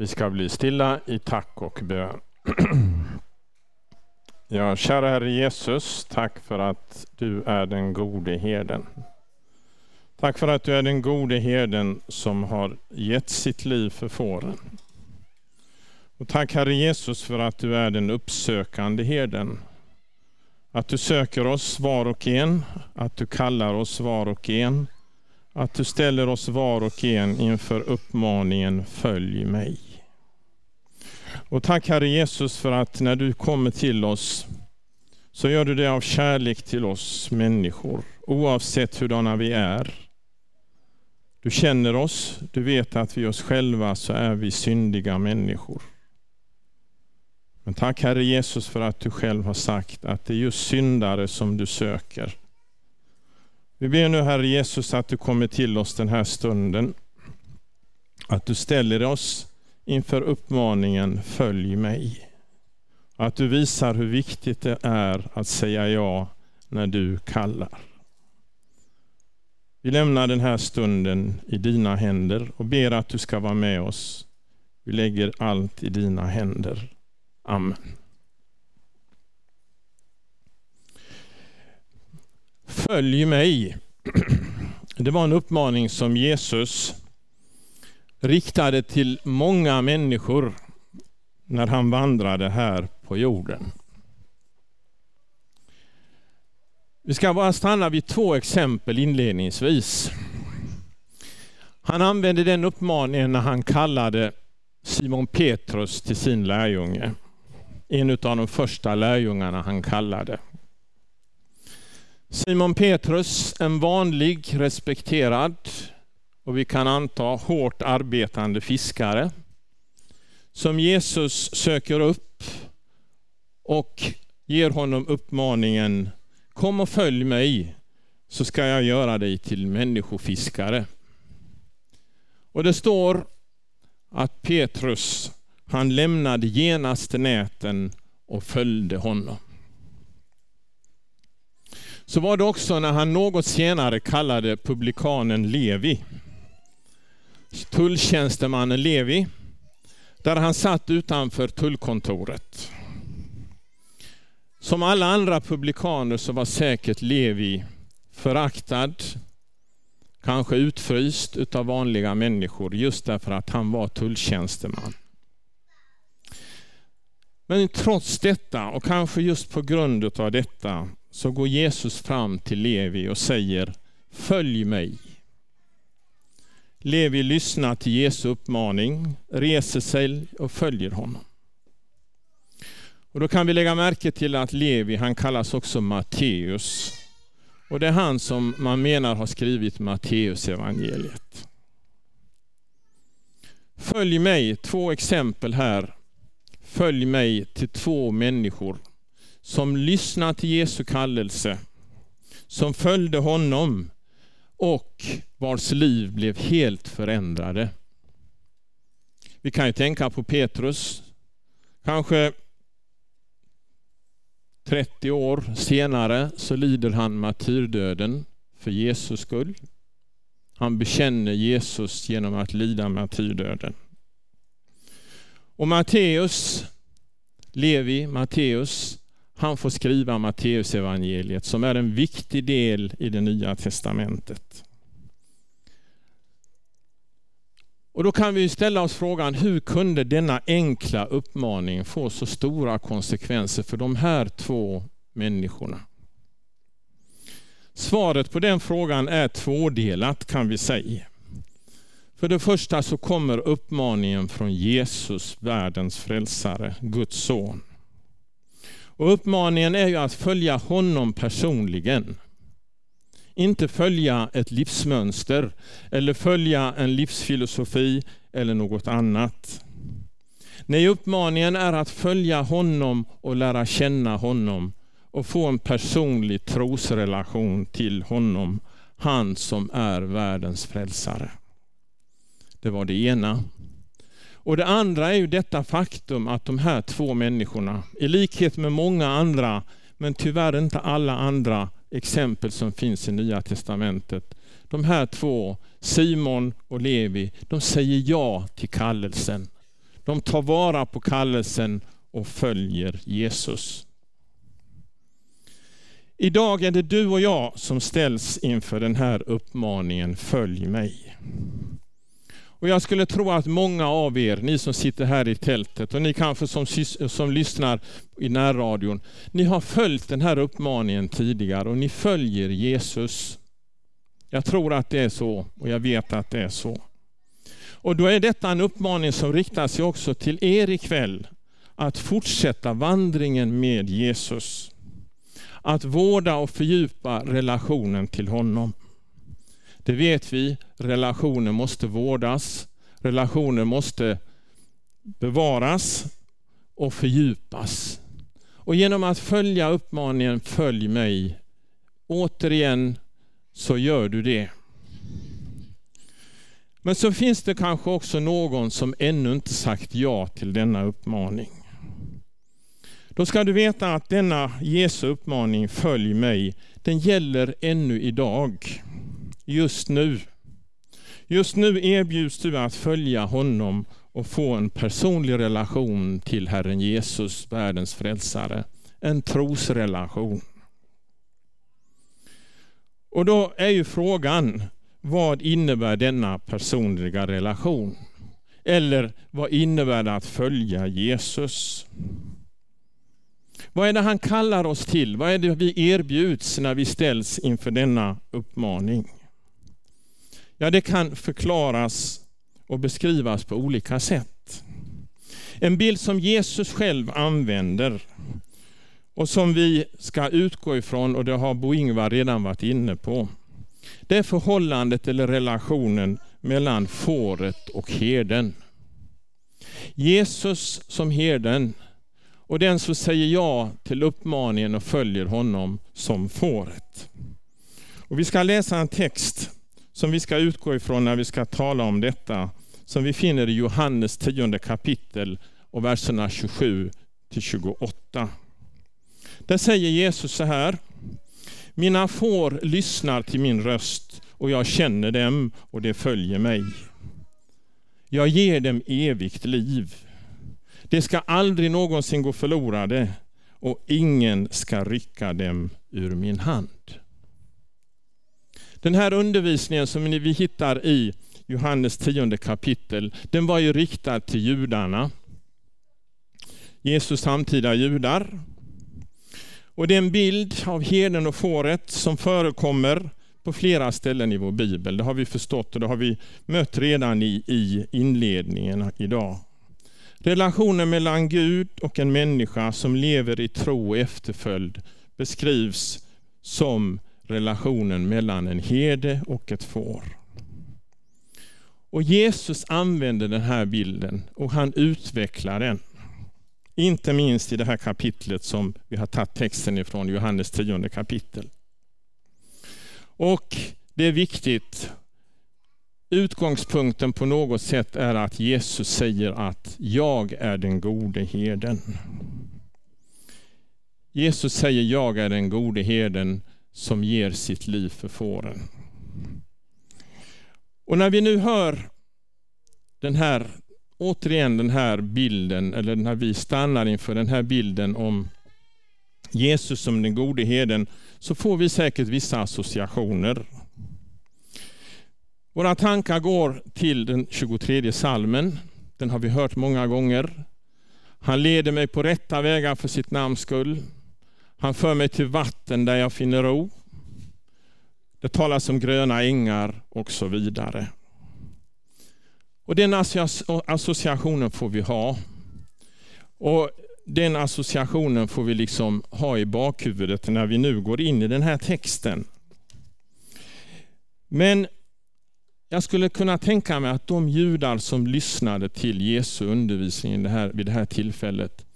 Vi ska bli stilla i tack och bön. Ja, kära Herre Jesus, tack för att du är den gode herden. Tack för att du är den gode herden som har gett sitt liv för fåren. Och tack Herre Jesus för att du är den uppsökande herden. Att du söker oss var och en, att du kallar oss var och en, att du ställer oss var och en inför uppmaningen Följ mig. Och tack Herre Jesus för att när du kommer till oss så gör du det av kärlek till oss människor, oavsett hurdana vi är. Du känner oss, du vet att vi oss själva så är vi syndiga människor. Men tack Herre Jesus för att du själv har sagt att det är just syndare som du söker. Vi ber nu Herre Jesus att du kommer till oss den här stunden. Att du ställer oss inför uppmaningen Följ mig. Att du visar hur viktigt det är att säga ja när du kallar. Vi lämnar den här stunden i dina händer och ber att du ska vara med oss. Vi lägger allt i dina händer. Amen. Följ mig. Det var en uppmaning som Jesus riktade till många människor när han vandrade här på jorden. Vi ska bara stanna vid två exempel inledningsvis. Han använde den uppmaningen när han kallade Simon Petrus till sin lärjunge. En av de första lärjungarna han kallade. Simon Petrus, en vanlig, respekterad och vi kan anta hårt arbetande fiskare som Jesus söker upp och ger honom uppmaningen Kom och följ mig så ska jag göra dig till människofiskare. Och det står att Petrus, han lämnade genast näten och följde honom. Så var det också när han något senare kallade publikanen Levi, tulltjänstemannen Levi, där han satt utanför tullkontoret. Som alla andra publikaner så var säkert Levi föraktad, kanske utfryst utav vanliga människor just därför att han var tulltjänsteman. Men trots detta och kanske just på grund av detta så går Jesus fram till Levi och säger Följ mig. Levi lyssnar till Jesu uppmaning, reser sig och följer honom. Och då kan vi lägga märke till att Levi, han kallas också Matteus. Och det är han som man menar har skrivit Matteus evangeliet. Följ mig, två exempel här. Följ mig till två människor som lyssnade till Jesu kallelse, som följde honom och vars liv blev helt förändrade. Vi kan ju tänka på Petrus. Kanske 30 år senare så lider han martyrdöden för Jesus skull. Han bekänner Jesus genom att lida martyrdöden. Och Matteus, Levi Matteus, han får skriva Matteusevangeliet som är en viktig del i det nya testamentet. Och då kan vi ställa oss frågan, hur kunde denna enkla uppmaning få så stora konsekvenser för de här två människorna? Svaret på den frågan är tvådelat kan vi säga. För det första så kommer uppmaningen från Jesus, världens frälsare, Guds son. Och uppmaningen är ju att följa honom personligen. Inte följa ett livsmönster eller följa en livsfilosofi eller något annat. Nej, uppmaningen är att följa honom och lära känna honom och få en personlig trosrelation till honom. Han som är världens frälsare. Det var det ena. Och Det andra är ju detta faktum att de här två människorna, i likhet med många andra, men tyvärr inte alla andra exempel som finns i Nya Testamentet. De här två, Simon och Levi, de säger ja till kallelsen. De tar vara på kallelsen och följer Jesus. Idag är det du och jag som ställs inför den här uppmaningen Följ mig. Och Jag skulle tro att många av er, ni som sitter här i tältet och ni kanske som, som lyssnar i närradion, ni har följt den här uppmaningen tidigare och ni följer Jesus. Jag tror att det är så och jag vet att det är så. Och då är detta en uppmaning som riktar sig också till er ikväll. Att fortsätta vandringen med Jesus. Att vårda och fördjupa relationen till honom. Det vet vi, relationer måste vårdas, relationer måste bevaras och fördjupas. Och genom att följa uppmaningen Följ mig, återigen så gör du det. Men så finns det kanske också någon som ännu inte sagt ja till denna uppmaning. Då ska du veta att denna Jesu uppmaning, följ mig, den gäller ännu idag. Just nu. Just nu erbjuds du att följa honom och få en personlig relation till Herren Jesus, världens frälsare. En trosrelation. Och då är ju frågan, vad innebär denna personliga relation? Eller vad innebär det att följa Jesus? Vad är det han kallar oss till? Vad är det vi erbjuds när vi ställs inför denna uppmaning? Ja, det kan förklaras och beskrivas på olika sätt. En bild som Jesus själv använder och som vi ska utgå ifrån, och det har Bo Ingvar redan varit inne på, det är förhållandet eller relationen mellan fåret och herden. Jesus som herden och den som säger ja till uppmaningen och följer honom som fåret. Och vi ska läsa en text som vi ska utgå ifrån när vi ska tala om detta, som vi finner i Johannes 10 kapitel och verserna 27 till 28. Där säger Jesus så här. Mina får lyssnar till min röst och jag känner dem och de följer mig. Jag ger dem evigt liv. De ska aldrig någonsin gå förlorade och ingen ska rycka dem ur min hand. Den här undervisningen som vi hittar i Johannes 10 kapitel, den var ju riktad till judarna. Jesus samtida judar. Och det är en bild av herden och fåret som förekommer på flera ställen i vår bibel. Det har vi förstått och det har vi mött redan i, i inledningen idag. Relationen mellan Gud och en människa som lever i tro och efterföljd beskrivs som relationen mellan en herde och ett får. Och Jesus använder den här bilden och han utvecklar den. Inte minst i det här kapitlet som vi har tagit texten ifrån, Johannes 10 kapitel. Och det är viktigt. Utgångspunkten på något sätt är att Jesus säger att jag är den gode herden. Jesus säger jag är den gode herden som ger sitt liv för fåren. Och när vi nu hör den här, återigen den här bilden, eller när vi stannar inför den här bilden om Jesus som den gode herden, så får vi säkert vissa associationer. Våra tankar går till den 23 salmen. Den har vi hört många gånger. Han leder mig på rätta vägar för sitt namns skull. Han för mig till vatten där jag finner ro. Det talas om gröna ängar och så vidare. Och Den associationen får vi ha. Och Den associationen får vi liksom ha i bakhuvudet när vi nu går in i den här texten. Men jag skulle kunna tänka mig att de judar som lyssnade till Jesu undervisning vid det här tillfället,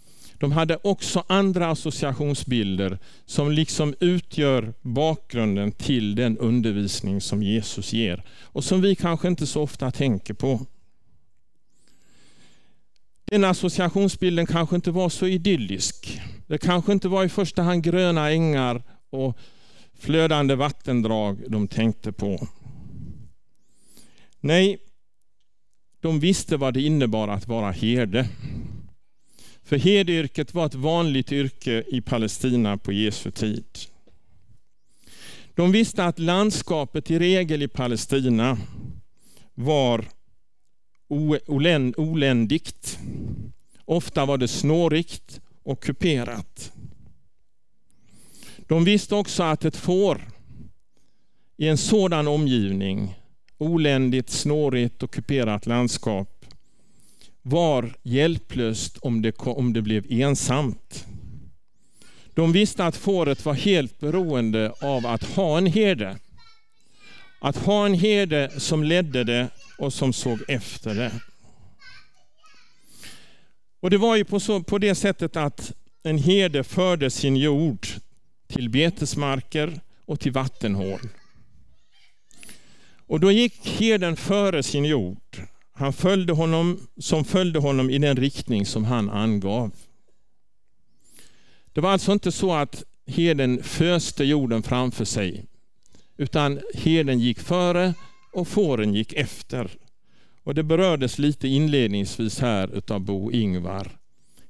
de hade också andra associationsbilder som liksom utgör bakgrunden till den undervisning som Jesus ger och som vi kanske inte så ofta tänker på. Den associationsbilden kanske inte var så idyllisk. Det kanske inte var i första hand gröna ängar och flödande vattendrag de tänkte på. Nej, de visste vad det innebar att vara herde. För herdeyrket var ett vanligt yrke i Palestina på Jesu tid. De visste att landskapet i regel i Palestina var oländigt. Ofta var det snårigt och kuperat. De visste också att ett får i en sådan omgivning, oländigt, snårigt och kuperat landskap, var hjälplöst om det, om det blev ensamt. De visste att fåret var helt beroende av att ha en herde. Att ha en herde som ledde det och som såg efter det. Och Det var ju på, så, på det sättet att en herde förde sin jord till betesmarker och till vattenhål. Och då gick herden före sin jord. Han följde honom som följde honom i den riktning som han angav. Det var alltså inte så att herden föste jorden framför sig, utan herden gick före och fåren gick efter. Och Det berördes lite inledningsvis här utav Bo Ingvar.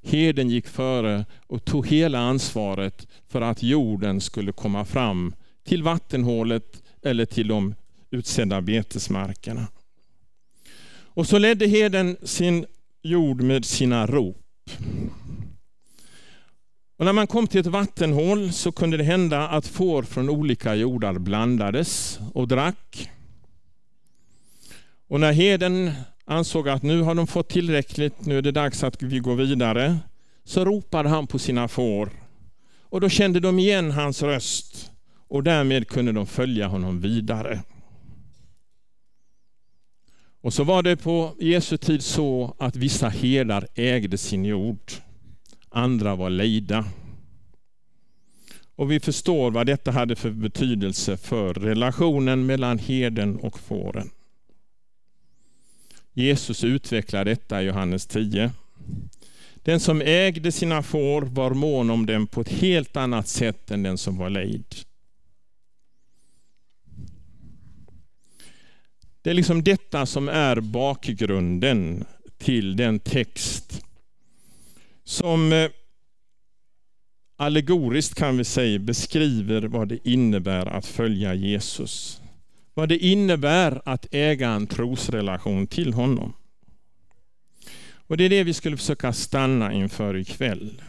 Herden gick före och tog hela ansvaret för att jorden skulle komma fram till vattenhålet eller till de utsedda betesmarkerna. Och så ledde herden sin jord med sina rop. Och när man kom till ett vattenhål så kunde det hända att får från olika jordar blandades och drack. Och när herden ansåg att nu har de fått tillräckligt, nu är det dags att vi går vidare, så ropade han på sina får. Och då kände de igen hans röst och därmed kunde de följa honom vidare. Och så var det på Jesu tid så att vissa herdar ägde sin jord. Andra var lejda. Och vi förstår vad detta hade för betydelse för relationen mellan herden och fåren. Jesus utvecklar detta i Johannes 10. Den som ägde sina får var mån om dem på ett helt annat sätt än den som var lejd. Det är liksom detta som är bakgrunden till den text som eh, allegoriskt kan vi säga beskriver vad det innebär att följa Jesus. Vad det innebär att äga en trosrelation till honom. Och Det är det vi skulle försöka stanna inför ikväll.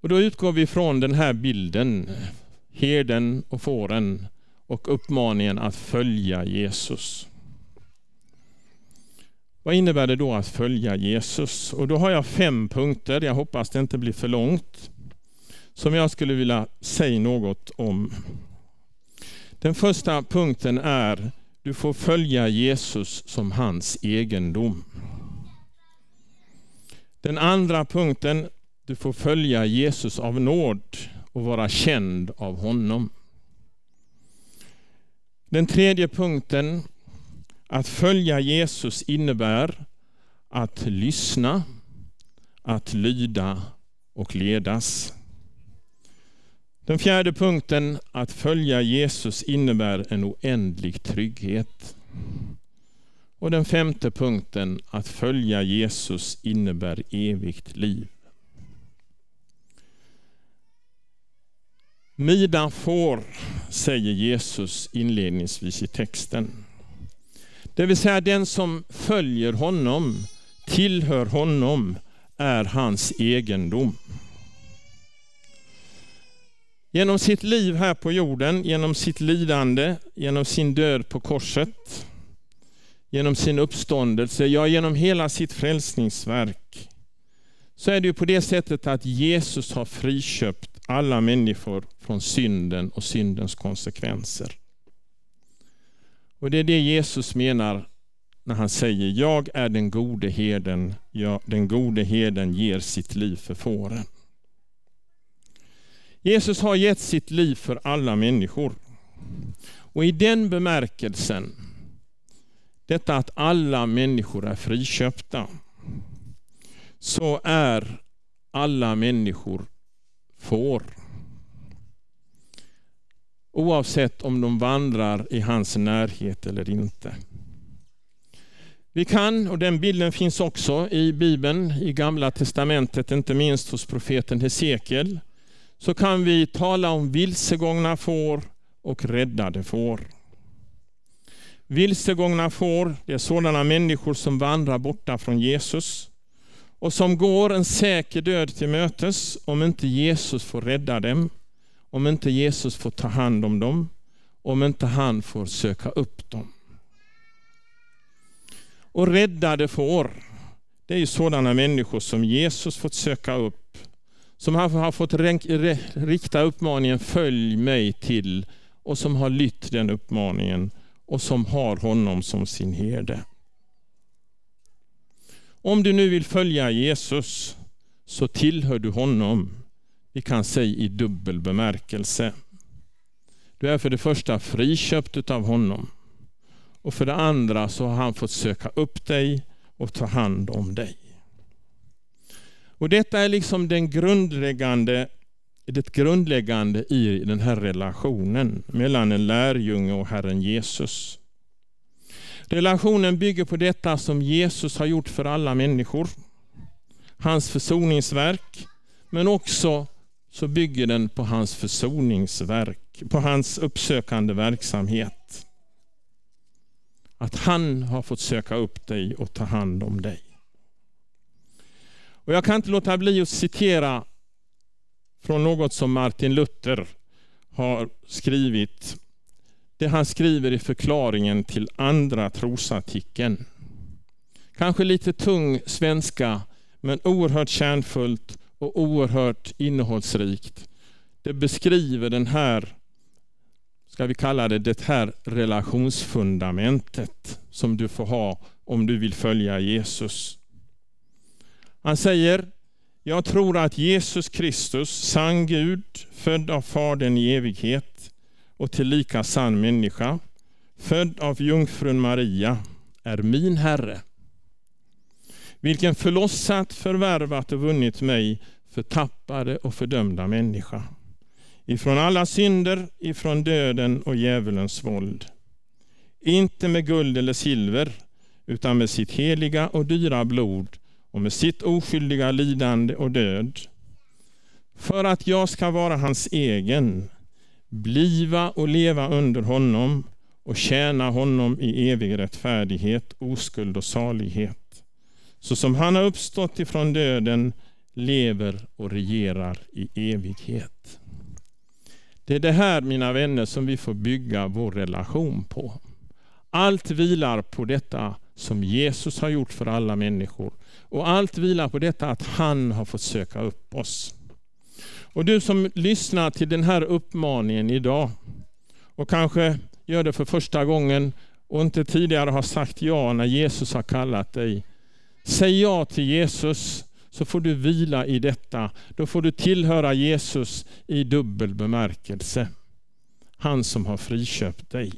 Och Då utgår vi från den här bilden, herden och fåren och uppmaningen att följa Jesus. Vad innebär det då att följa Jesus? Och Då har jag fem punkter, jag hoppas det inte blir för långt, som jag skulle vilja säga något om. Den första punkten är du får följa Jesus som hans egendom. Den andra punkten, du får följa Jesus av nåd och vara känd av honom. Den tredje punkten, att följa Jesus innebär att lyssna, att lyda och ledas. Den fjärde punkten, att följa Jesus innebär en oändlig trygghet. Och den femte punkten, att följa Jesus innebär evigt liv. Mina får, säger Jesus inledningsvis i texten. Det vill säga den som följer honom, tillhör honom, är hans egendom. Genom sitt liv här på jorden, genom sitt lidande, genom sin död på korset, genom sin uppståndelse, ja genom hela sitt frälsningsverk, så är det ju på det sättet att Jesus har friköpt alla människor från synden och syndens konsekvenser. Och Det är det Jesus menar när han säger, jag är den gode herden, ja, den gode herden ger sitt liv för fåren. Jesus har gett sitt liv för alla människor. Och i den bemärkelsen, detta att alla människor är friköpta, så är alla människor får. oavsett om de vandrar i hans närhet eller inte. Vi kan, och den bilden finns också i Bibeln, i Gamla Testamentet, inte minst hos profeten Hesekiel, så kan vi tala om vilsegångna får och räddade får. Vilsegångna får, det är sådana människor som vandrar borta från Jesus och som går en säker död till mötes om inte Jesus får rädda dem, om inte Jesus får ta hand om dem, om inte han får söka upp dem. Och räddade får, det är ju sådana människor som Jesus fått söka upp, som han har fått rikta uppmaningen följ mig till och som har lytt den uppmaningen och som har honom som sin herde. Om du nu vill följa Jesus så tillhör du honom, vi kan säga i dubbel bemärkelse. Du är för det första friköpt av honom och för det andra så har han fått söka upp dig och ta hand om dig. Och Detta är liksom den grundläggande, det grundläggande i den här relationen mellan en lärjunge och Herren Jesus. Relationen bygger på detta som Jesus har gjort för alla människor. Hans försoningsverk, men också så bygger den på hans försoningsverk, på hans uppsökande verksamhet. Att han har fått söka upp dig och ta hand om dig. Och Jag kan inte låta bli att citera från något som Martin Luther har skrivit det han skriver i förklaringen till andra trosartikeln. Kanske lite tung svenska, men oerhört kärnfullt och oerhört innehållsrikt. Det beskriver den här, ska vi kalla det, det här relationsfundamentet som du får ha om du vill följa Jesus. Han säger, jag tror att Jesus Kristus, sann Gud, född av Fadern i evighet, och tillika sann människa, född av jungfrun Maria, är min Herre, vilken förlossat, förvärvat och vunnit mig, förtappade och fördömda människa, ifrån alla synder, ifrån döden och djävulens våld. Inte med guld eller silver, utan med sitt heliga och dyra blod och med sitt oskyldiga lidande och död, för att jag ska vara hans egen, bliva och leva under honom och tjäna honom i evig rättfärdighet, oskuld och salighet. Så som han har uppstått ifrån döden, lever och regerar i evighet. Det är det här, mina vänner, som vi får bygga vår relation på. Allt vilar på detta som Jesus har gjort för alla människor. Och allt vilar på detta att han har fått söka upp oss. Och du som lyssnar till den här uppmaningen idag och kanske gör det för första gången och inte tidigare har sagt ja när Jesus har kallat dig. Säg ja till Jesus så får du vila i detta. Då får du tillhöra Jesus i dubbel bemärkelse. Han som har friköpt dig.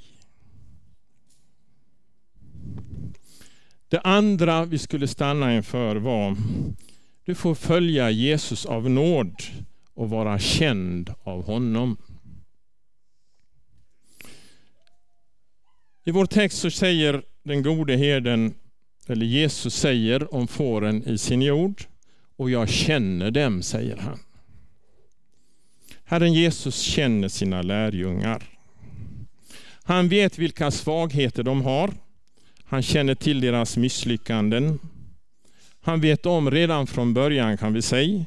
Det andra vi skulle stanna inför var, du får följa Jesus av nåd och vara känd av honom. I vår text så säger den gode herden, eller Jesus säger om fåren i sin jord, och jag känner dem, säger han. Herren Jesus känner sina lärjungar. Han vet vilka svagheter de har. Han känner till deras misslyckanden. Han vet om redan från början kan vi säga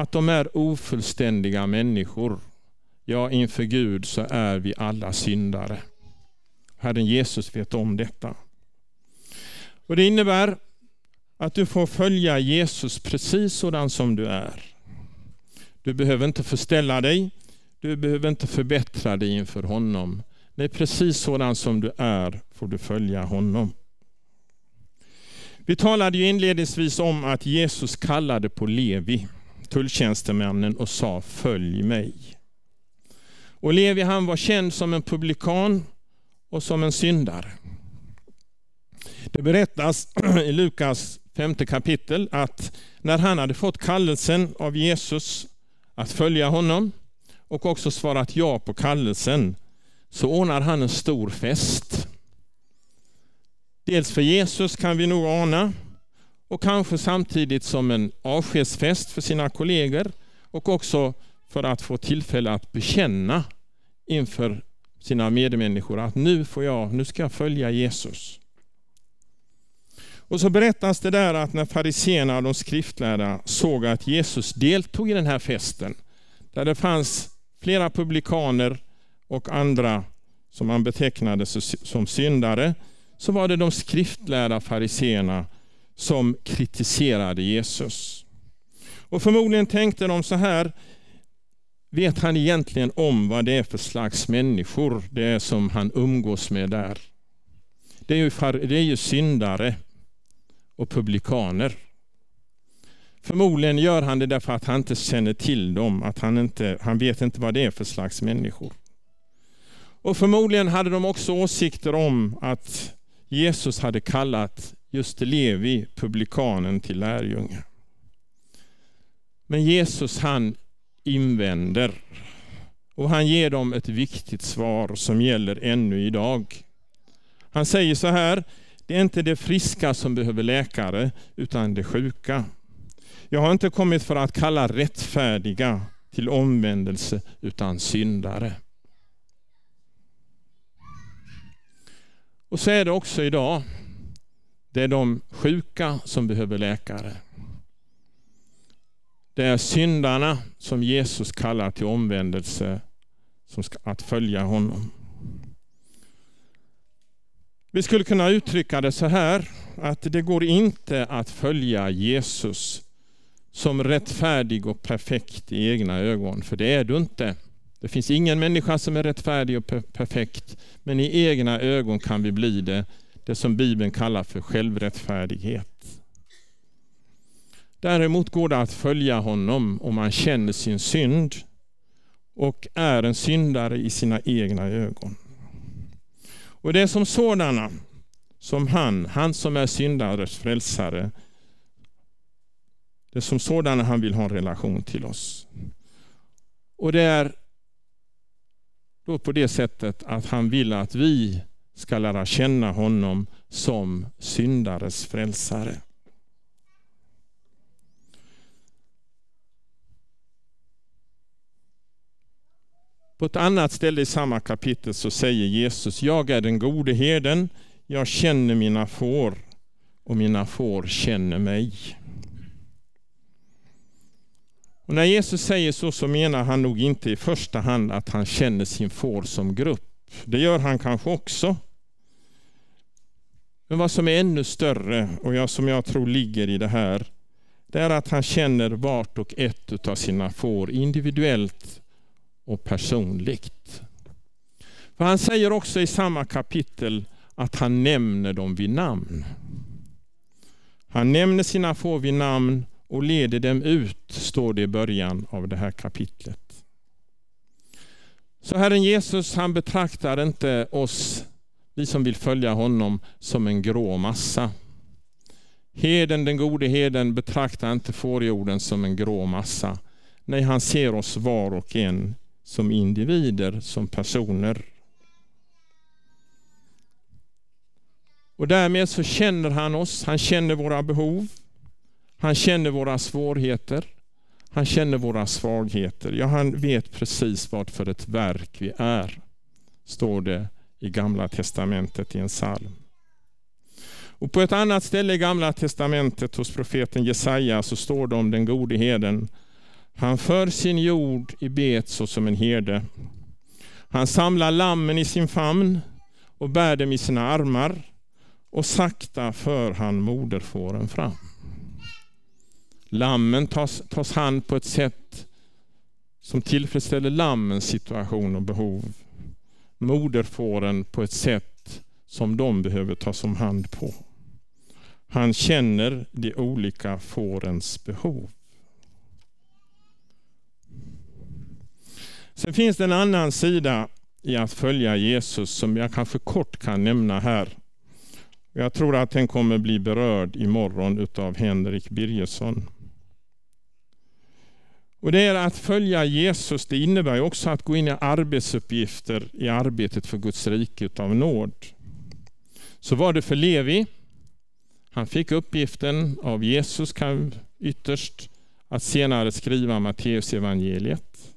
att de är ofullständiga människor. Ja, inför Gud så är vi alla syndare. Herren Jesus vet om detta. Och Det innebär att du får följa Jesus precis sådan som du är. Du behöver inte förställa dig, du behöver inte förbättra dig inför honom. Nej, precis sådan som du är får du följa honom. Vi talade ju inledningsvis om att Jesus kallade på Levi tulltjänstemännen och sa följ mig. Och Levi han var känd som en publikan och som en syndare. Det berättas i Lukas femte kapitel att när han hade fått kallelsen av Jesus att följa honom och också svarat ja på kallelsen så ordnar han en stor fest. Dels för Jesus kan vi nog ana och kanske samtidigt som en avskedsfest för sina kollegor och också för att få tillfälle att bekänna inför sina medmänniskor att nu får jag, nu ska jag följa Jesus. Och så berättas det där att när fariséerna och de skriftlärda såg att Jesus deltog i den här festen, där det fanns flera publikaner och andra som han betecknade som syndare, så var det de skriftlärda fariséerna som kritiserade Jesus. Och förmodligen tänkte de så här, vet han egentligen om vad det är för slags människor det är som han umgås med där? Det är ju, det är ju syndare och publikaner. Förmodligen gör han det därför att han inte känner till dem, att han, inte, han vet inte vad det är för slags människor. Och förmodligen hade de också åsikter om att Jesus hade kallat just Levi, publikanen, till lärjunge. Men Jesus han invänder och han ger dem ett viktigt svar som gäller ännu idag. Han säger så här, det är inte det friska som behöver läkare utan det sjuka. Jag har inte kommit för att kalla rättfärdiga till omvändelse utan syndare. Och så är det också idag. Det är de sjuka som behöver läkare. Det är syndarna som Jesus kallar till omvändelse, som ska, att följa honom. Vi skulle kunna uttrycka det så här, att det går inte att följa Jesus som rättfärdig och perfekt i egna ögon, för det är du inte. Det finns ingen människa som är rättfärdig och perfekt, men i egna ögon kan vi bli det, det som Bibeln kallar för självrättfärdighet. Däremot går det att följa honom om man känner sin synd och är en syndare i sina egna ögon. Och det är som sådana som han, han som är syndares frälsare, det är som sådana han vill ha en relation till oss. Och det är då på det sättet att han vill att vi ska lära känna honom som syndares frälsare. På ett annat ställe i samma kapitel så säger Jesus, jag är den gode herden, jag känner mina får och mina får känner mig. Och när Jesus säger så så menar han nog inte i första hand att han känner sin får som grupp. Det gör han kanske också. Men vad som är ännu större och jag, som jag tror ligger i det här, det är att han känner vart och ett av sina får individuellt och personligt. För Han säger också i samma kapitel att han nämner dem vid namn. Han nämner sina får vid namn och leder dem ut, står det i början av det här kapitlet. Så Herren Jesus han betraktar inte oss, vi som vill följa honom, som en grå massa. Heden, den gode heden betraktar inte fårjorden som en grå massa. Nej, han ser oss var och en som individer, som personer. Och därmed så känner han oss, han känner våra behov, han känner våra svårigheter, han känner våra svagheter. Ja, han vet precis vad för ett verk vi är, står det i Gamla Testamentet i en psalm. Och på ett annat ställe i Gamla Testamentet hos profeten Jesaja så står det om den gode heden han för sin jord i bet såsom en herde. Han samlar lammen i sin famn och bär dem i sina armar och sakta för han moderfåren fram. Lammen tas, tas hand på ett sätt som tillfredsställer lammens situation och behov. Moderfåren på ett sätt som de behöver tas om hand på. Han känner de olika fårens behov. Sen finns det en annan sida i att följa Jesus som jag kanske kort kan nämna här. Jag tror att den kommer bli berörd imorgon utav Henrik Birgersson. Och det är att följa Jesus, det innebär också att gå in i arbetsuppgifter i arbetet för Guds rike av nåd. Så var det för Levi. Han fick uppgiften av Jesus ytterst att senare skriva Matteus evangeliet.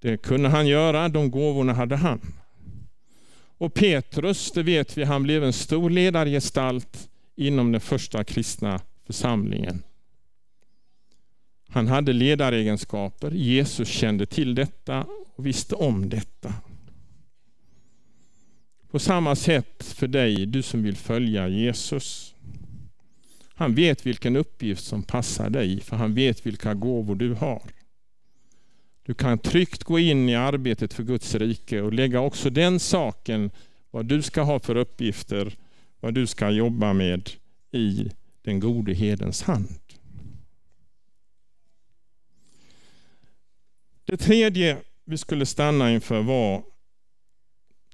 Det kunde han göra, de gåvorna hade han. Och Petrus, det vet vi, han blev en stor ledargestalt inom den första kristna församlingen. Han hade ledaregenskaper. Jesus kände till detta och visste om detta. På samma sätt för dig, du som vill följa Jesus. Han vet vilken uppgift som passar dig, för han vet vilka gåvor du har. Du kan tryggt gå in i arbetet för Guds rike och lägga också den saken, vad du ska ha för uppgifter, vad du ska jobba med i den gode hedens hand. Det tredje vi skulle stanna inför var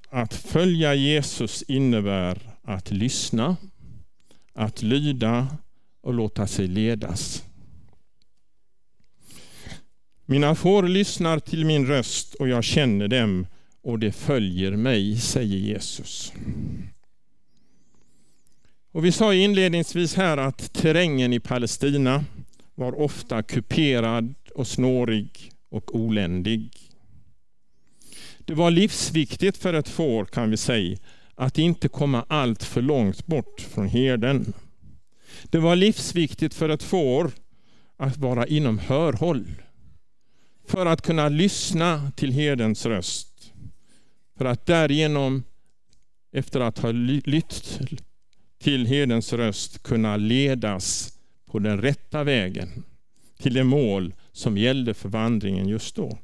att följa Jesus innebär att lyssna, att lyda och låta sig ledas. Mina får lyssnar till min röst och jag känner dem och det följer mig, säger Jesus. Och vi sa inledningsvis här att terrängen i Palestina var ofta kuperad och snårig och oländig. Det var livsviktigt för ett får kan vi säga att inte komma allt för långt bort från herden. Det var livsviktigt för ett får att vara inom hörhåll för att kunna lyssna till herdens röst. För att därigenom, efter att ha lytt till herdens röst, kunna ledas på den rätta vägen till det mål som gällde för vandringen just då.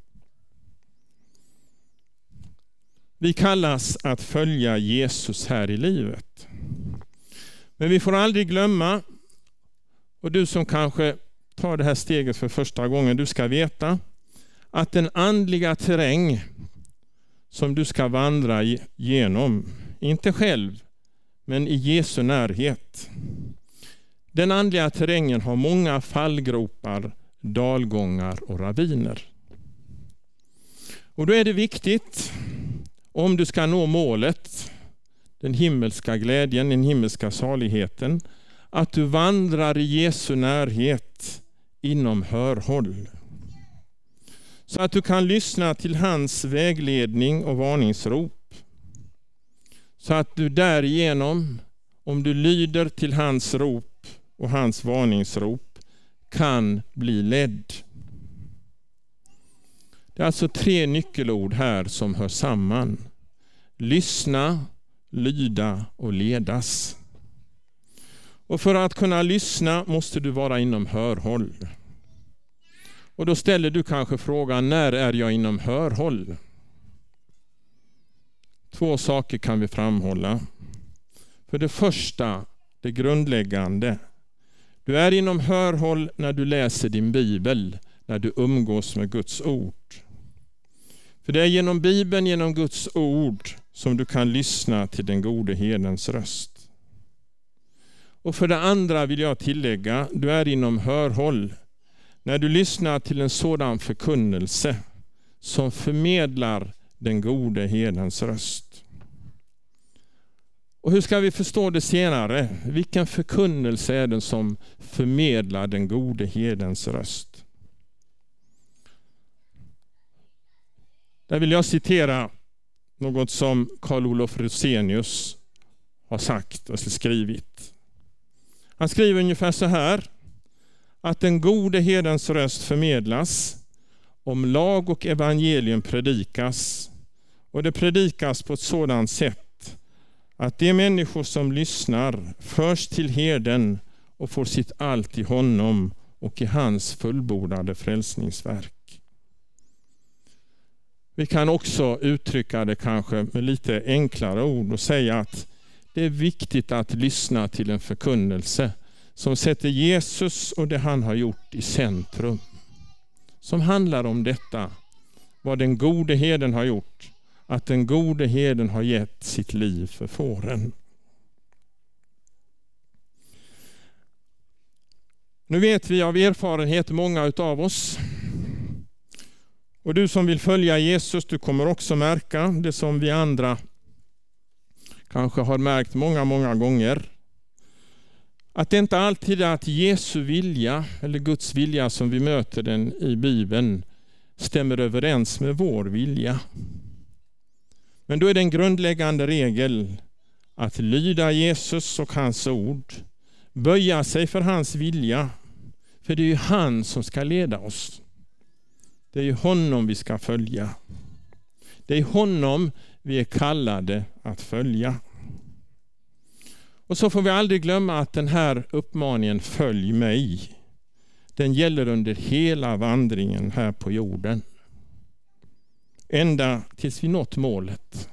Vi kallas att följa Jesus här i livet. Men vi får aldrig glömma, och du som kanske tar det här steget för första gången, du ska veta att den andliga terräng som du ska vandra genom, inte själv, men i Jesu närhet. Den andliga terrängen har många fallgropar, dalgångar och raviner. Och då är det viktigt, om du ska nå målet, den himmelska glädjen, den himmelska saligheten, att du vandrar i Jesu närhet inom hörhåll. Så att du kan lyssna till hans vägledning och varningsrop. Så att du därigenom, om du lyder till hans rop och hans varningsrop, kan bli ledd. Det är alltså tre nyckelord här som hör samman. Lyssna, lyda och ledas. Och för att kunna lyssna måste du vara inom hörhåll. Och då ställer du kanske frågan, när är jag inom hörhåll? Två saker kan vi framhålla. För det första, det grundläggande. Du är inom hörhåll när du läser din bibel, när du umgås med Guds ord. För det är genom bibeln, genom Guds ord, som du kan lyssna till den gode herdens röst. Och för det andra vill jag tillägga, du är inom hörhåll när du lyssnar till en sådan förkunnelse som förmedlar den gode herdens röst. Och hur ska vi förstå det senare? Vilken förkunnelse är det som förmedlar den gode herdens röst? Där vill jag citera något som Karl Olof Rosenius har sagt och skrivit. Han skriver ungefär så här att den gode herdens röst förmedlas, om lag och evangelium predikas och det predikas på ett sådant sätt att de människor som lyssnar förs till herden och får sitt allt i honom och i hans fullbordade frälsningsverk. Vi kan också uttrycka det kanske med lite enklare ord och säga att det är viktigt att lyssna till en förkunnelse som sätter Jesus och det han har gjort i centrum. Som handlar om detta, vad den gode herden har gjort. Att den gode heden har gett sitt liv för fåren. Nu vet vi av erfarenhet, många av oss, och du som vill följa Jesus, du kommer också märka det som vi andra kanske har märkt många, många gånger. Att det inte alltid är att Jesu vilja, eller Guds vilja som vi möter den i Bibeln, stämmer överens med vår vilja. Men då är det en grundläggande regel att lyda Jesus och hans ord, böja sig för hans vilja, för det är ju han som ska leda oss. Det är ju honom vi ska följa. Det är honom vi är kallade att följa. Och så får vi aldrig glömma att den här uppmaningen Följ mig, den gäller under hela vandringen här på jorden. Ända tills vi nått målet.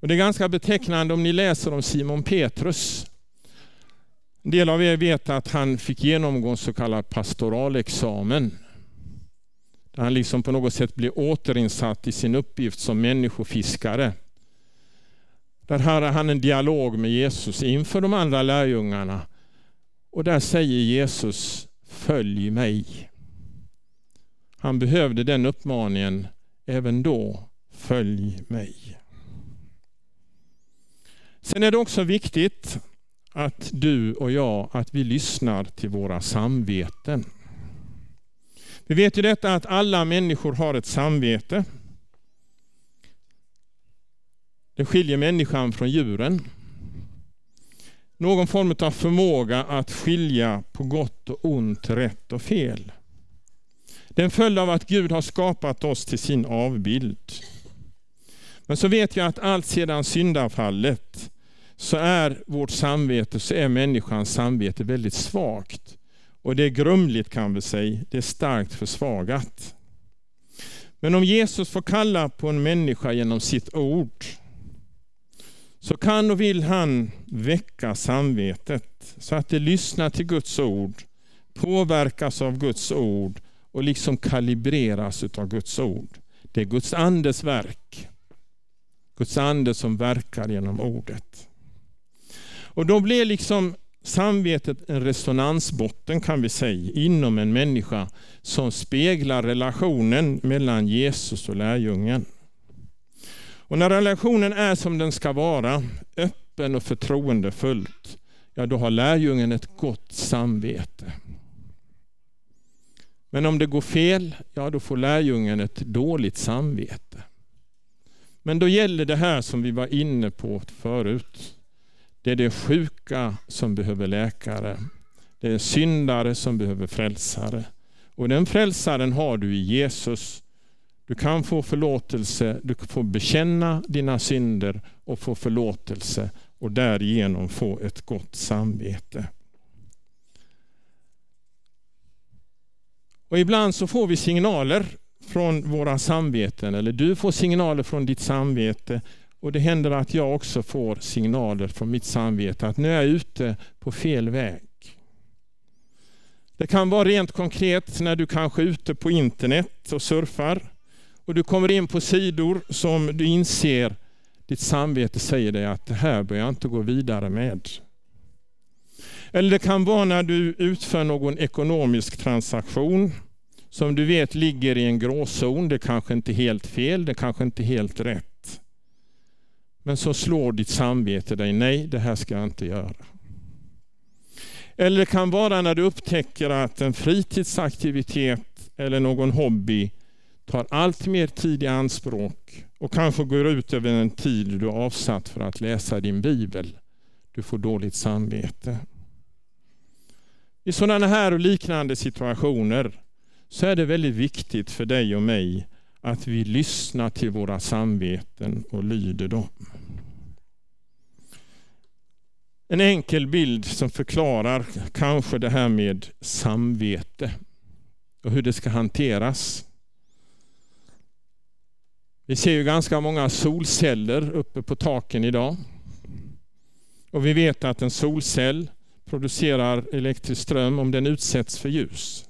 Och Det är ganska betecknande om ni läser om Simon Petrus. En del av er vet att han fick genomgå en så kallad pastoralexamen. Där han liksom på något sätt blev återinsatt i sin uppgift som människofiskare. Där hade han en dialog med Jesus inför de andra lärjungarna. Och där säger Jesus, följ mig. Han behövde den uppmaningen även då, följ mig. Sen är det också viktigt att du och jag, att vi lyssnar till våra samveten. Vi vet ju detta att alla människor har ett samvete. Det skiljer människan från djuren. Någon form av förmåga att skilja på gott och ont, rätt och fel. Det är en följd av att Gud har skapat oss till sin avbild. Men så vet jag att allt sedan syndafallet så är vårt samvete, så är människans samvete väldigt svagt. Och det är grumligt kan vi säga, det är starkt försvagat. Men om Jesus får kalla på en människa genom sitt ord, så kan och vill han väcka samvetet så att det lyssnar till Guds ord, påverkas av Guds ord och liksom kalibreras av Guds ord. Det är Guds andes verk. Guds ande som verkar genom ordet. Och då blir liksom samvetet en resonansbotten kan vi säga inom en människa som speglar relationen mellan Jesus och lärjungen. Och när relationen är som den ska vara, öppen och förtroendefullt, ja då har lärjungen ett gott samvete. Men om det går fel, ja då får lärjungen ett dåligt samvete. Men då gäller det här som vi var inne på förut. Det är de sjuka som behöver läkare. Det är syndare som behöver frälsare. Och den frälsaren har du i Jesus. Du kan få förlåtelse, du får bekänna dina synder och få förlåtelse och därigenom få ett gott samvete. Och ibland så får vi signaler från våra samveten, eller du får signaler från ditt samvete och det händer att jag också får signaler från mitt samvete att nu är jag ute på fel väg. Det kan vara rent konkret när du kanske är ute på internet och surfar och du kommer in på sidor som du inser ditt samvete säger dig att det här bör jag inte gå vidare med. Eller det kan vara när du utför någon ekonomisk transaktion som du vet ligger i en gråzon. Det kanske inte är helt fel, det kanske inte är helt rätt. Men så slår ditt samvete dig, nej det här ska jag inte göra. Eller det kan vara när du upptäcker att en fritidsaktivitet eller någon hobby tar allt mer tid i anspråk och kanske går ut över den tid du har avsatt för att läsa din bibel. Du får dåligt samvete. I sådana här och liknande situationer så är det väldigt viktigt för dig och mig att vi lyssnar till våra samveten och lyder dem. En enkel bild som förklarar kanske det här med samvete och hur det ska hanteras. Vi ser ju ganska många solceller uppe på taken idag. Och vi vet att en solcell producerar elektrisk ström om den utsätts för ljus.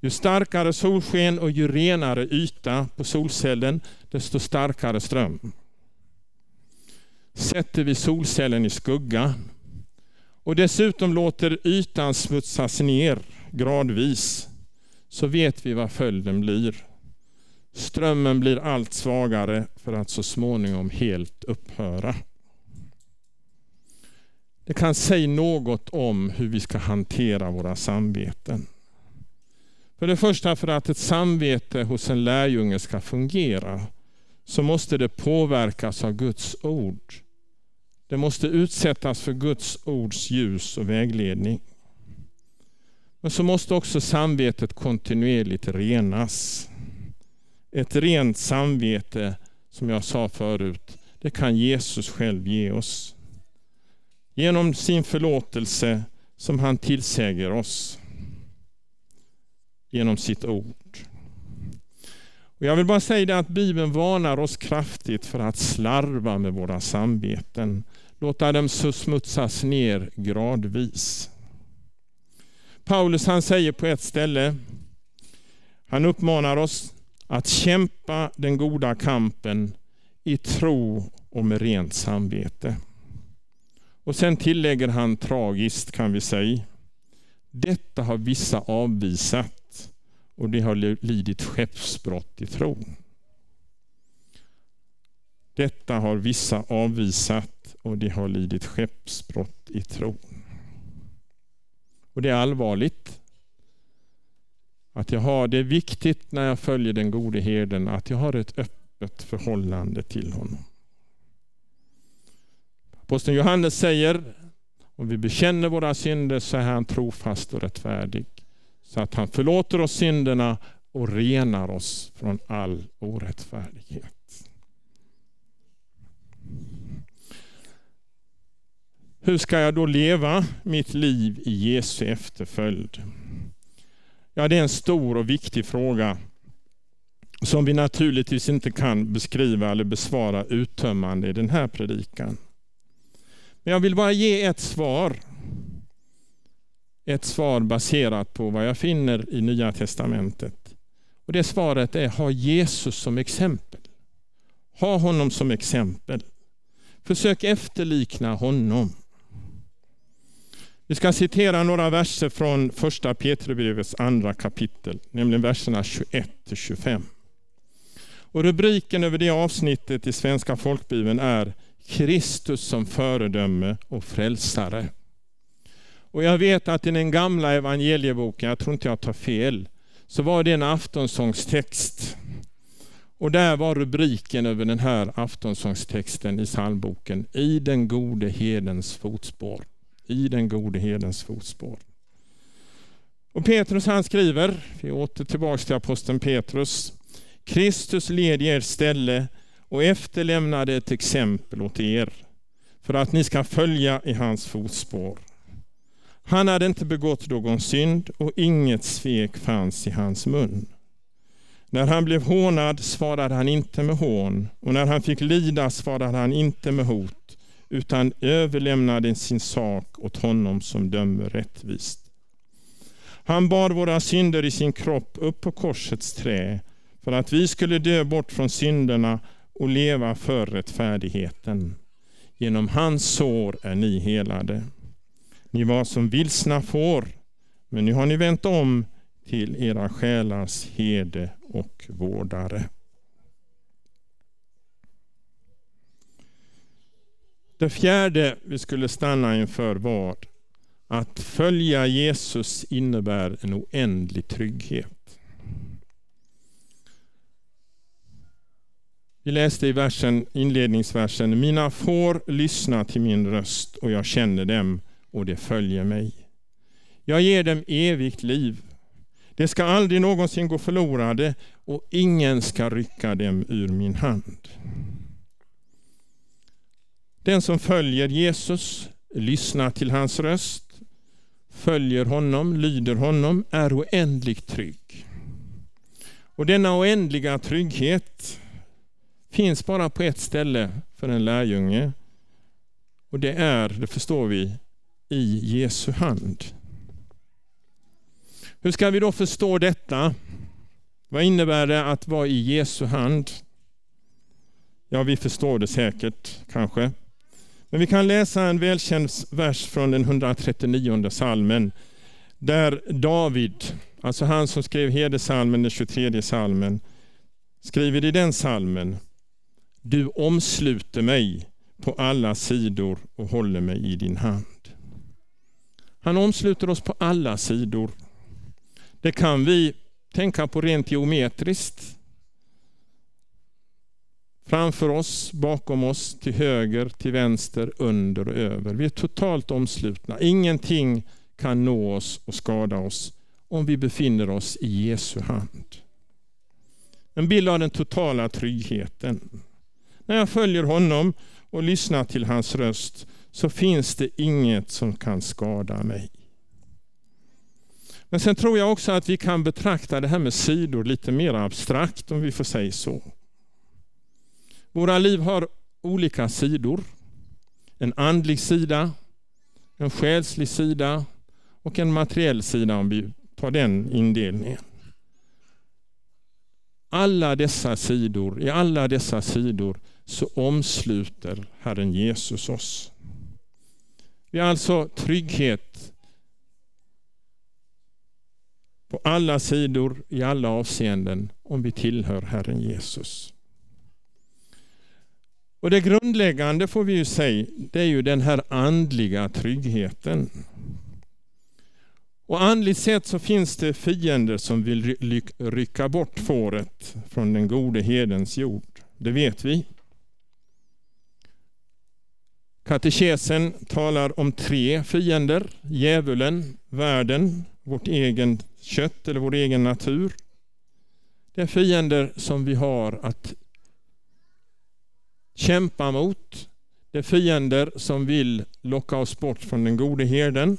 Ju starkare solsken och ju renare yta på solcellen, desto starkare ström. Sätter vi solcellen i skugga och dessutom låter ytan smutsas ner gradvis så vet vi vad följden blir. Strömmen blir allt svagare för att så småningom helt upphöra. Det kan säga något om hur vi ska hantera våra samveten. För det första för att ett samvete hos en lärjunge ska fungera så måste det påverkas av Guds ord. Det måste utsättas för Guds ords ljus och vägledning. Men så måste också samvetet kontinuerligt renas. Ett rent samvete, som jag sa förut, det kan Jesus själv ge oss. Genom sin förlåtelse som han tillsäger oss. Genom sitt ord. Och jag vill bara säga det att Bibeln varnar oss kraftigt för att slarva med våra samveten. Låta dem så smutsas ner gradvis. Paulus han säger på ett ställe, han uppmanar oss att kämpa den goda kampen i tro och med rent samvete. Och sen tillägger han tragiskt kan vi säga, detta har vissa avvisat och de har lidit skeppsbrott i tron. Detta har vissa avvisat och de har lidit skeppsbrott i tron. Och det är allvarligt. Att jag har, det är viktigt när jag följer den gode herden att jag har ett öppet förhållande till honom. Aposteln Johannes säger, om vi bekänner våra synder så är han trofast och rättfärdig. Så att han förlåter oss synderna och renar oss från all orättfärdighet. Hur ska jag då leva mitt liv i Jesu efterföljd? Ja, det är en stor och viktig fråga som vi naturligtvis inte kan beskriva eller besvara uttömmande i den här predikan. Men jag vill bara ge ett svar. Ett svar baserat på vad jag finner i Nya Testamentet. Och Det svaret är, ha Jesus som exempel. Ha honom som exempel. Försök efterlikna honom. Vi ska citera några verser från första Petrusbrevets andra kapitel, nämligen verserna 21 25. Och rubriken över det avsnittet i Svenska folkbibeln är Kristus som föredöme och frälsare. Och jag vet att i den gamla evangelieboken, jag tror inte jag tar fel, så var det en aftonsångstext. Och där var rubriken över den här aftonsångstexten i psalmboken, I den gode hedens fotspår i den gode hedens fotspår. Och Petrus han skriver, vi åter tillbaka till aposteln Petrus, Kristus led i ert ställe och efterlämnade ett exempel åt er för att ni ska följa i hans fotspår. Han hade inte begått någon synd och inget svek fanns i hans mun. När han blev hånad svarade han inte med hån och när han fick lida svarade han inte med hot utan överlämnade sin sak åt honom som dömer rättvist. Han bar våra synder i sin kropp upp på korsets trä för att vi skulle dö bort från synderna och leva för rättfärdigheten. Genom hans sår är ni helade. Ni var som vilsna får, men nu har ni vänt om till era själars hede och vårdare. Det fjärde vi skulle stanna inför var att följa Jesus innebär en oändlig trygghet. Vi läste i versen, inledningsversen, mina får lyssna till min röst och jag känner dem och de följer mig. Jag ger dem evigt liv. De ska aldrig någonsin gå förlorade och ingen ska rycka dem ur min hand. Den som följer Jesus, lyssnar till hans röst, följer honom, lyder honom, är oändligt trygg. Och denna oändliga trygghet finns bara på ett ställe för en lärjunge. Och det är, det förstår vi, i Jesu hand. Hur ska vi då förstå detta? Vad innebär det att vara i Jesu hand? Ja, vi förstår det säkert kanske. Men vi kan läsa en välkänd vers från den 139 salmen där David, alltså han som skrev hedersalmen, den 23 salmen, skriver i den salmen Du omsluter mig på alla sidor och håller mig i din hand. Han omsluter oss på alla sidor. Det kan vi tänka på rent geometriskt. Framför oss, bakom oss, till höger, till vänster, under och över. Vi är totalt omslutna. Ingenting kan nå oss och skada oss om vi befinner oss i Jesu hand. En bild av den totala tryggheten. När jag följer honom och lyssnar till hans röst så finns det inget som kan skada mig. Men sen tror jag också att vi kan betrakta det här med sidor lite mer abstrakt om vi får säga så. Våra liv har olika sidor. En andlig sida, en själslig sida och en materiell sida om vi tar den indelningen. Alla dessa sidor, i alla dessa sidor så omsluter Herren Jesus oss. Vi har alltså trygghet på alla sidor, i alla avseenden, om vi tillhör Herren Jesus. Och Det grundläggande får vi ju säga, det är ju den här andliga tryggheten. Och andligt sett så finns det fiender som vill rycka bort fåret från den gode hedens jord. Det vet vi. Katekesen talar om tre fiender. Djävulen, världen, vårt egen kött eller vår egen natur. Det är fiender som vi har att kämpa mot. Det är fiender som vill locka oss bort från den gode herden.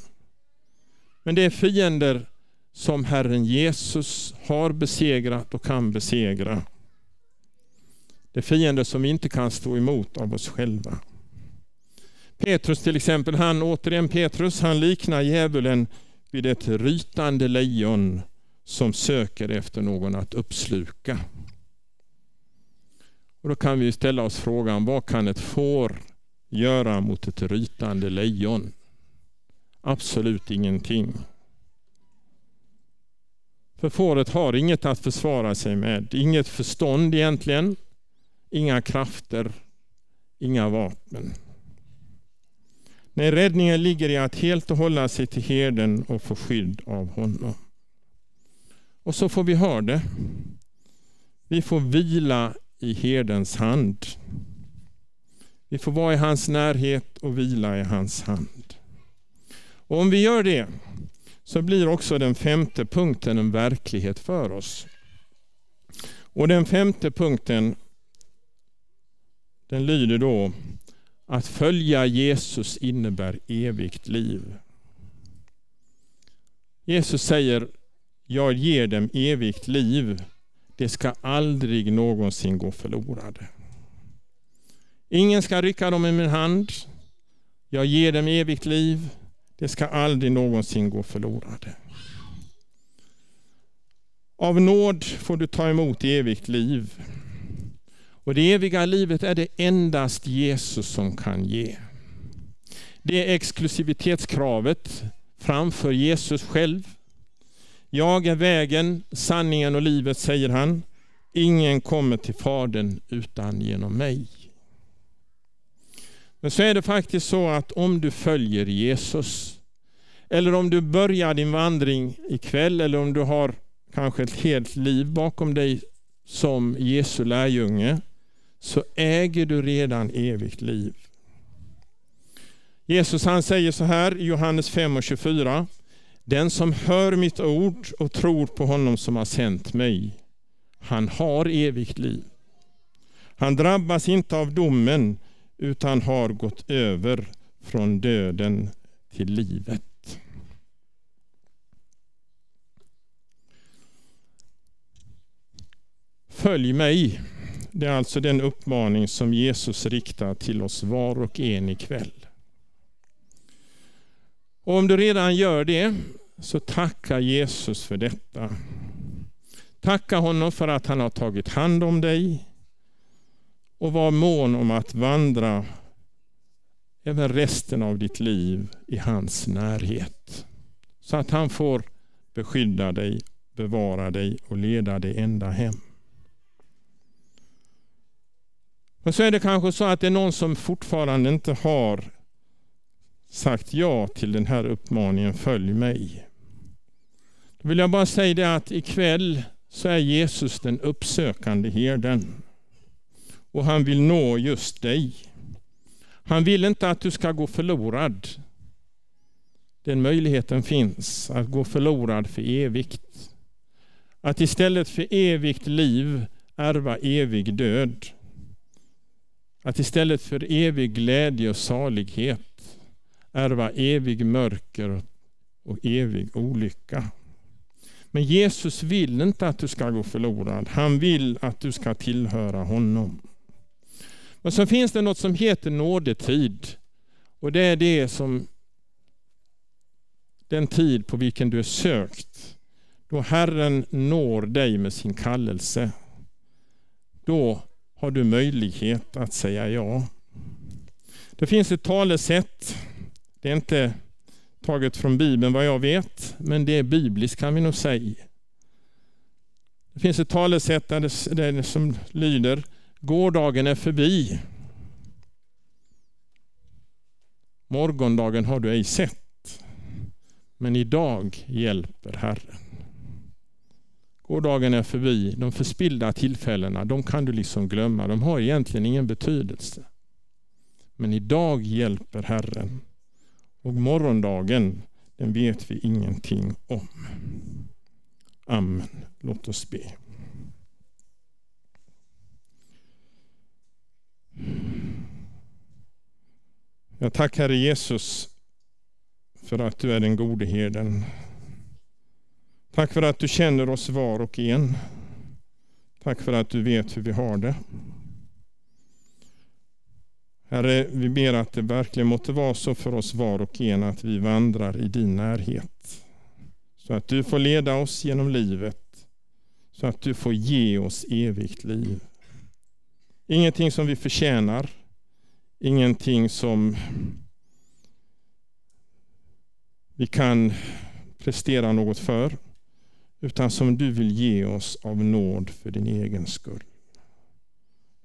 Men det är fiender som Herren Jesus har besegrat och kan besegra. Det är fiender som vi inte kan stå emot av oss själva. Petrus till exempel, han återigen Petrus, han liknar djävulen vid ett rytande lejon som söker efter någon att uppsluka. Och då kan vi ställa oss frågan, vad kan ett får göra mot ett rytande lejon? Absolut ingenting. För fåret har inget att försvara sig med, inget förstånd egentligen, inga krafter, inga vapen. Nej, räddningen ligger i att helt och hålla sig till herden och få skydd av honom. Och så får vi ha det. Vi får vila i herdens hand. Vi får vara i hans närhet och vila i hans hand. Och om vi gör det så blir också den femte punkten en verklighet för oss. Och den femte punkten den lyder då att följa Jesus innebär evigt liv. Jesus säger, jag ger dem evigt liv. Det ska aldrig någonsin gå förlorade. Ingen ska rycka dem i min hand. Jag ger dem evigt liv. Det ska aldrig någonsin gå förlorade. Av nåd får du ta emot evigt liv. Och det eviga livet är det endast Jesus som kan ge. Det är exklusivitetskravet framför Jesus själv. Jag är vägen, sanningen och livet, säger han. Ingen kommer till Fadern utan genom mig. Men så är det faktiskt så att om du följer Jesus, eller om du börjar din vandring ikväll, eller om du har kanske ett helt liv bakom dig som Jesu lärjunge, så äger du redan evigt liv. Jesus han säger så här i Johannes 5 och 24. Den som hör mitt ord och tror på honom som har sänt mig, han har evigt liv. Han drabbas inte av domen utan har gått över från döden till livet. Följ mig det är alltså den uppmaning som Jesus riktar till oss var och en ikväll. Och om du redan gör det, så tacka Jesus för detta. Tacka honom för att han har tagit hand om dig och var mån om att vandra även resten av ditt liv i hans närhet. Så att han får beskydda dig, bevara dig och leda dig ända hem. Men så är det kanske så att det är någon som fortfarande inte har sagt ja till den här uppmaningen Följ mig. Då vill jag bara säga det att ikväll så är Jesus den uppsökande herden. Och han vill nå just dig. Han vill inte att du ska gå förlorad. Den möjligheten finns, att gå förlorad för evigt. Att istället för evigt liv ärva evig död. Att istället för evig glädje och salighet ärva evig mörker och evig olycka. Men Jesus vill inte att du ska gå förlorad. Han vill att du ska tillhöra honom. Men så finns det något som heter nådetid. Och det är det som den tid på vilken du är sökt. Då Herren når dig med sin kallelse. Då har du möjlighet att säga ja. Det finns ett talesätt. Det är inte taget från Bibeln vad jag vet, men det är bibliskt kan vi nog säga. Det finns ett talesätt där det, som lyder Gårdagen är förbi. Morgondagen har du ej sett. Men idag hjälper Herren. Gårdagen är förbi. De förspillda tillfällena, de kan du liksom glömma. De har egentligen ingen betydelse. Men idag hjälper Herren. Och morgondagen, den vet vi ingenting om. Amen. Låt oss be. Jag tackar Herre Jesus för att du är den gode herden. Tack för att du känner oss var och en. Tack för att du vet hur vi har det. Herre, vi ber att det verkligen måtte vara så för oss var och en att vi vandrar i din närhet. Så att du får leda oss genom livet. Så att du får ge oss evigt liv. Ingenting som vi förtjänar. Ingenting som vi kan prestera något för. Utan som du vill ge oss av nåd för din egen skull.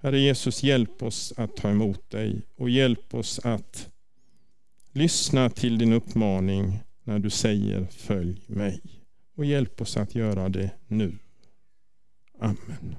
Herre Jesus, hjälp oss att ta emot dig och hjälp oss att lyssna till din uppmaning när du säger följ mig. Och hjälp oss att göra det nu. Amen.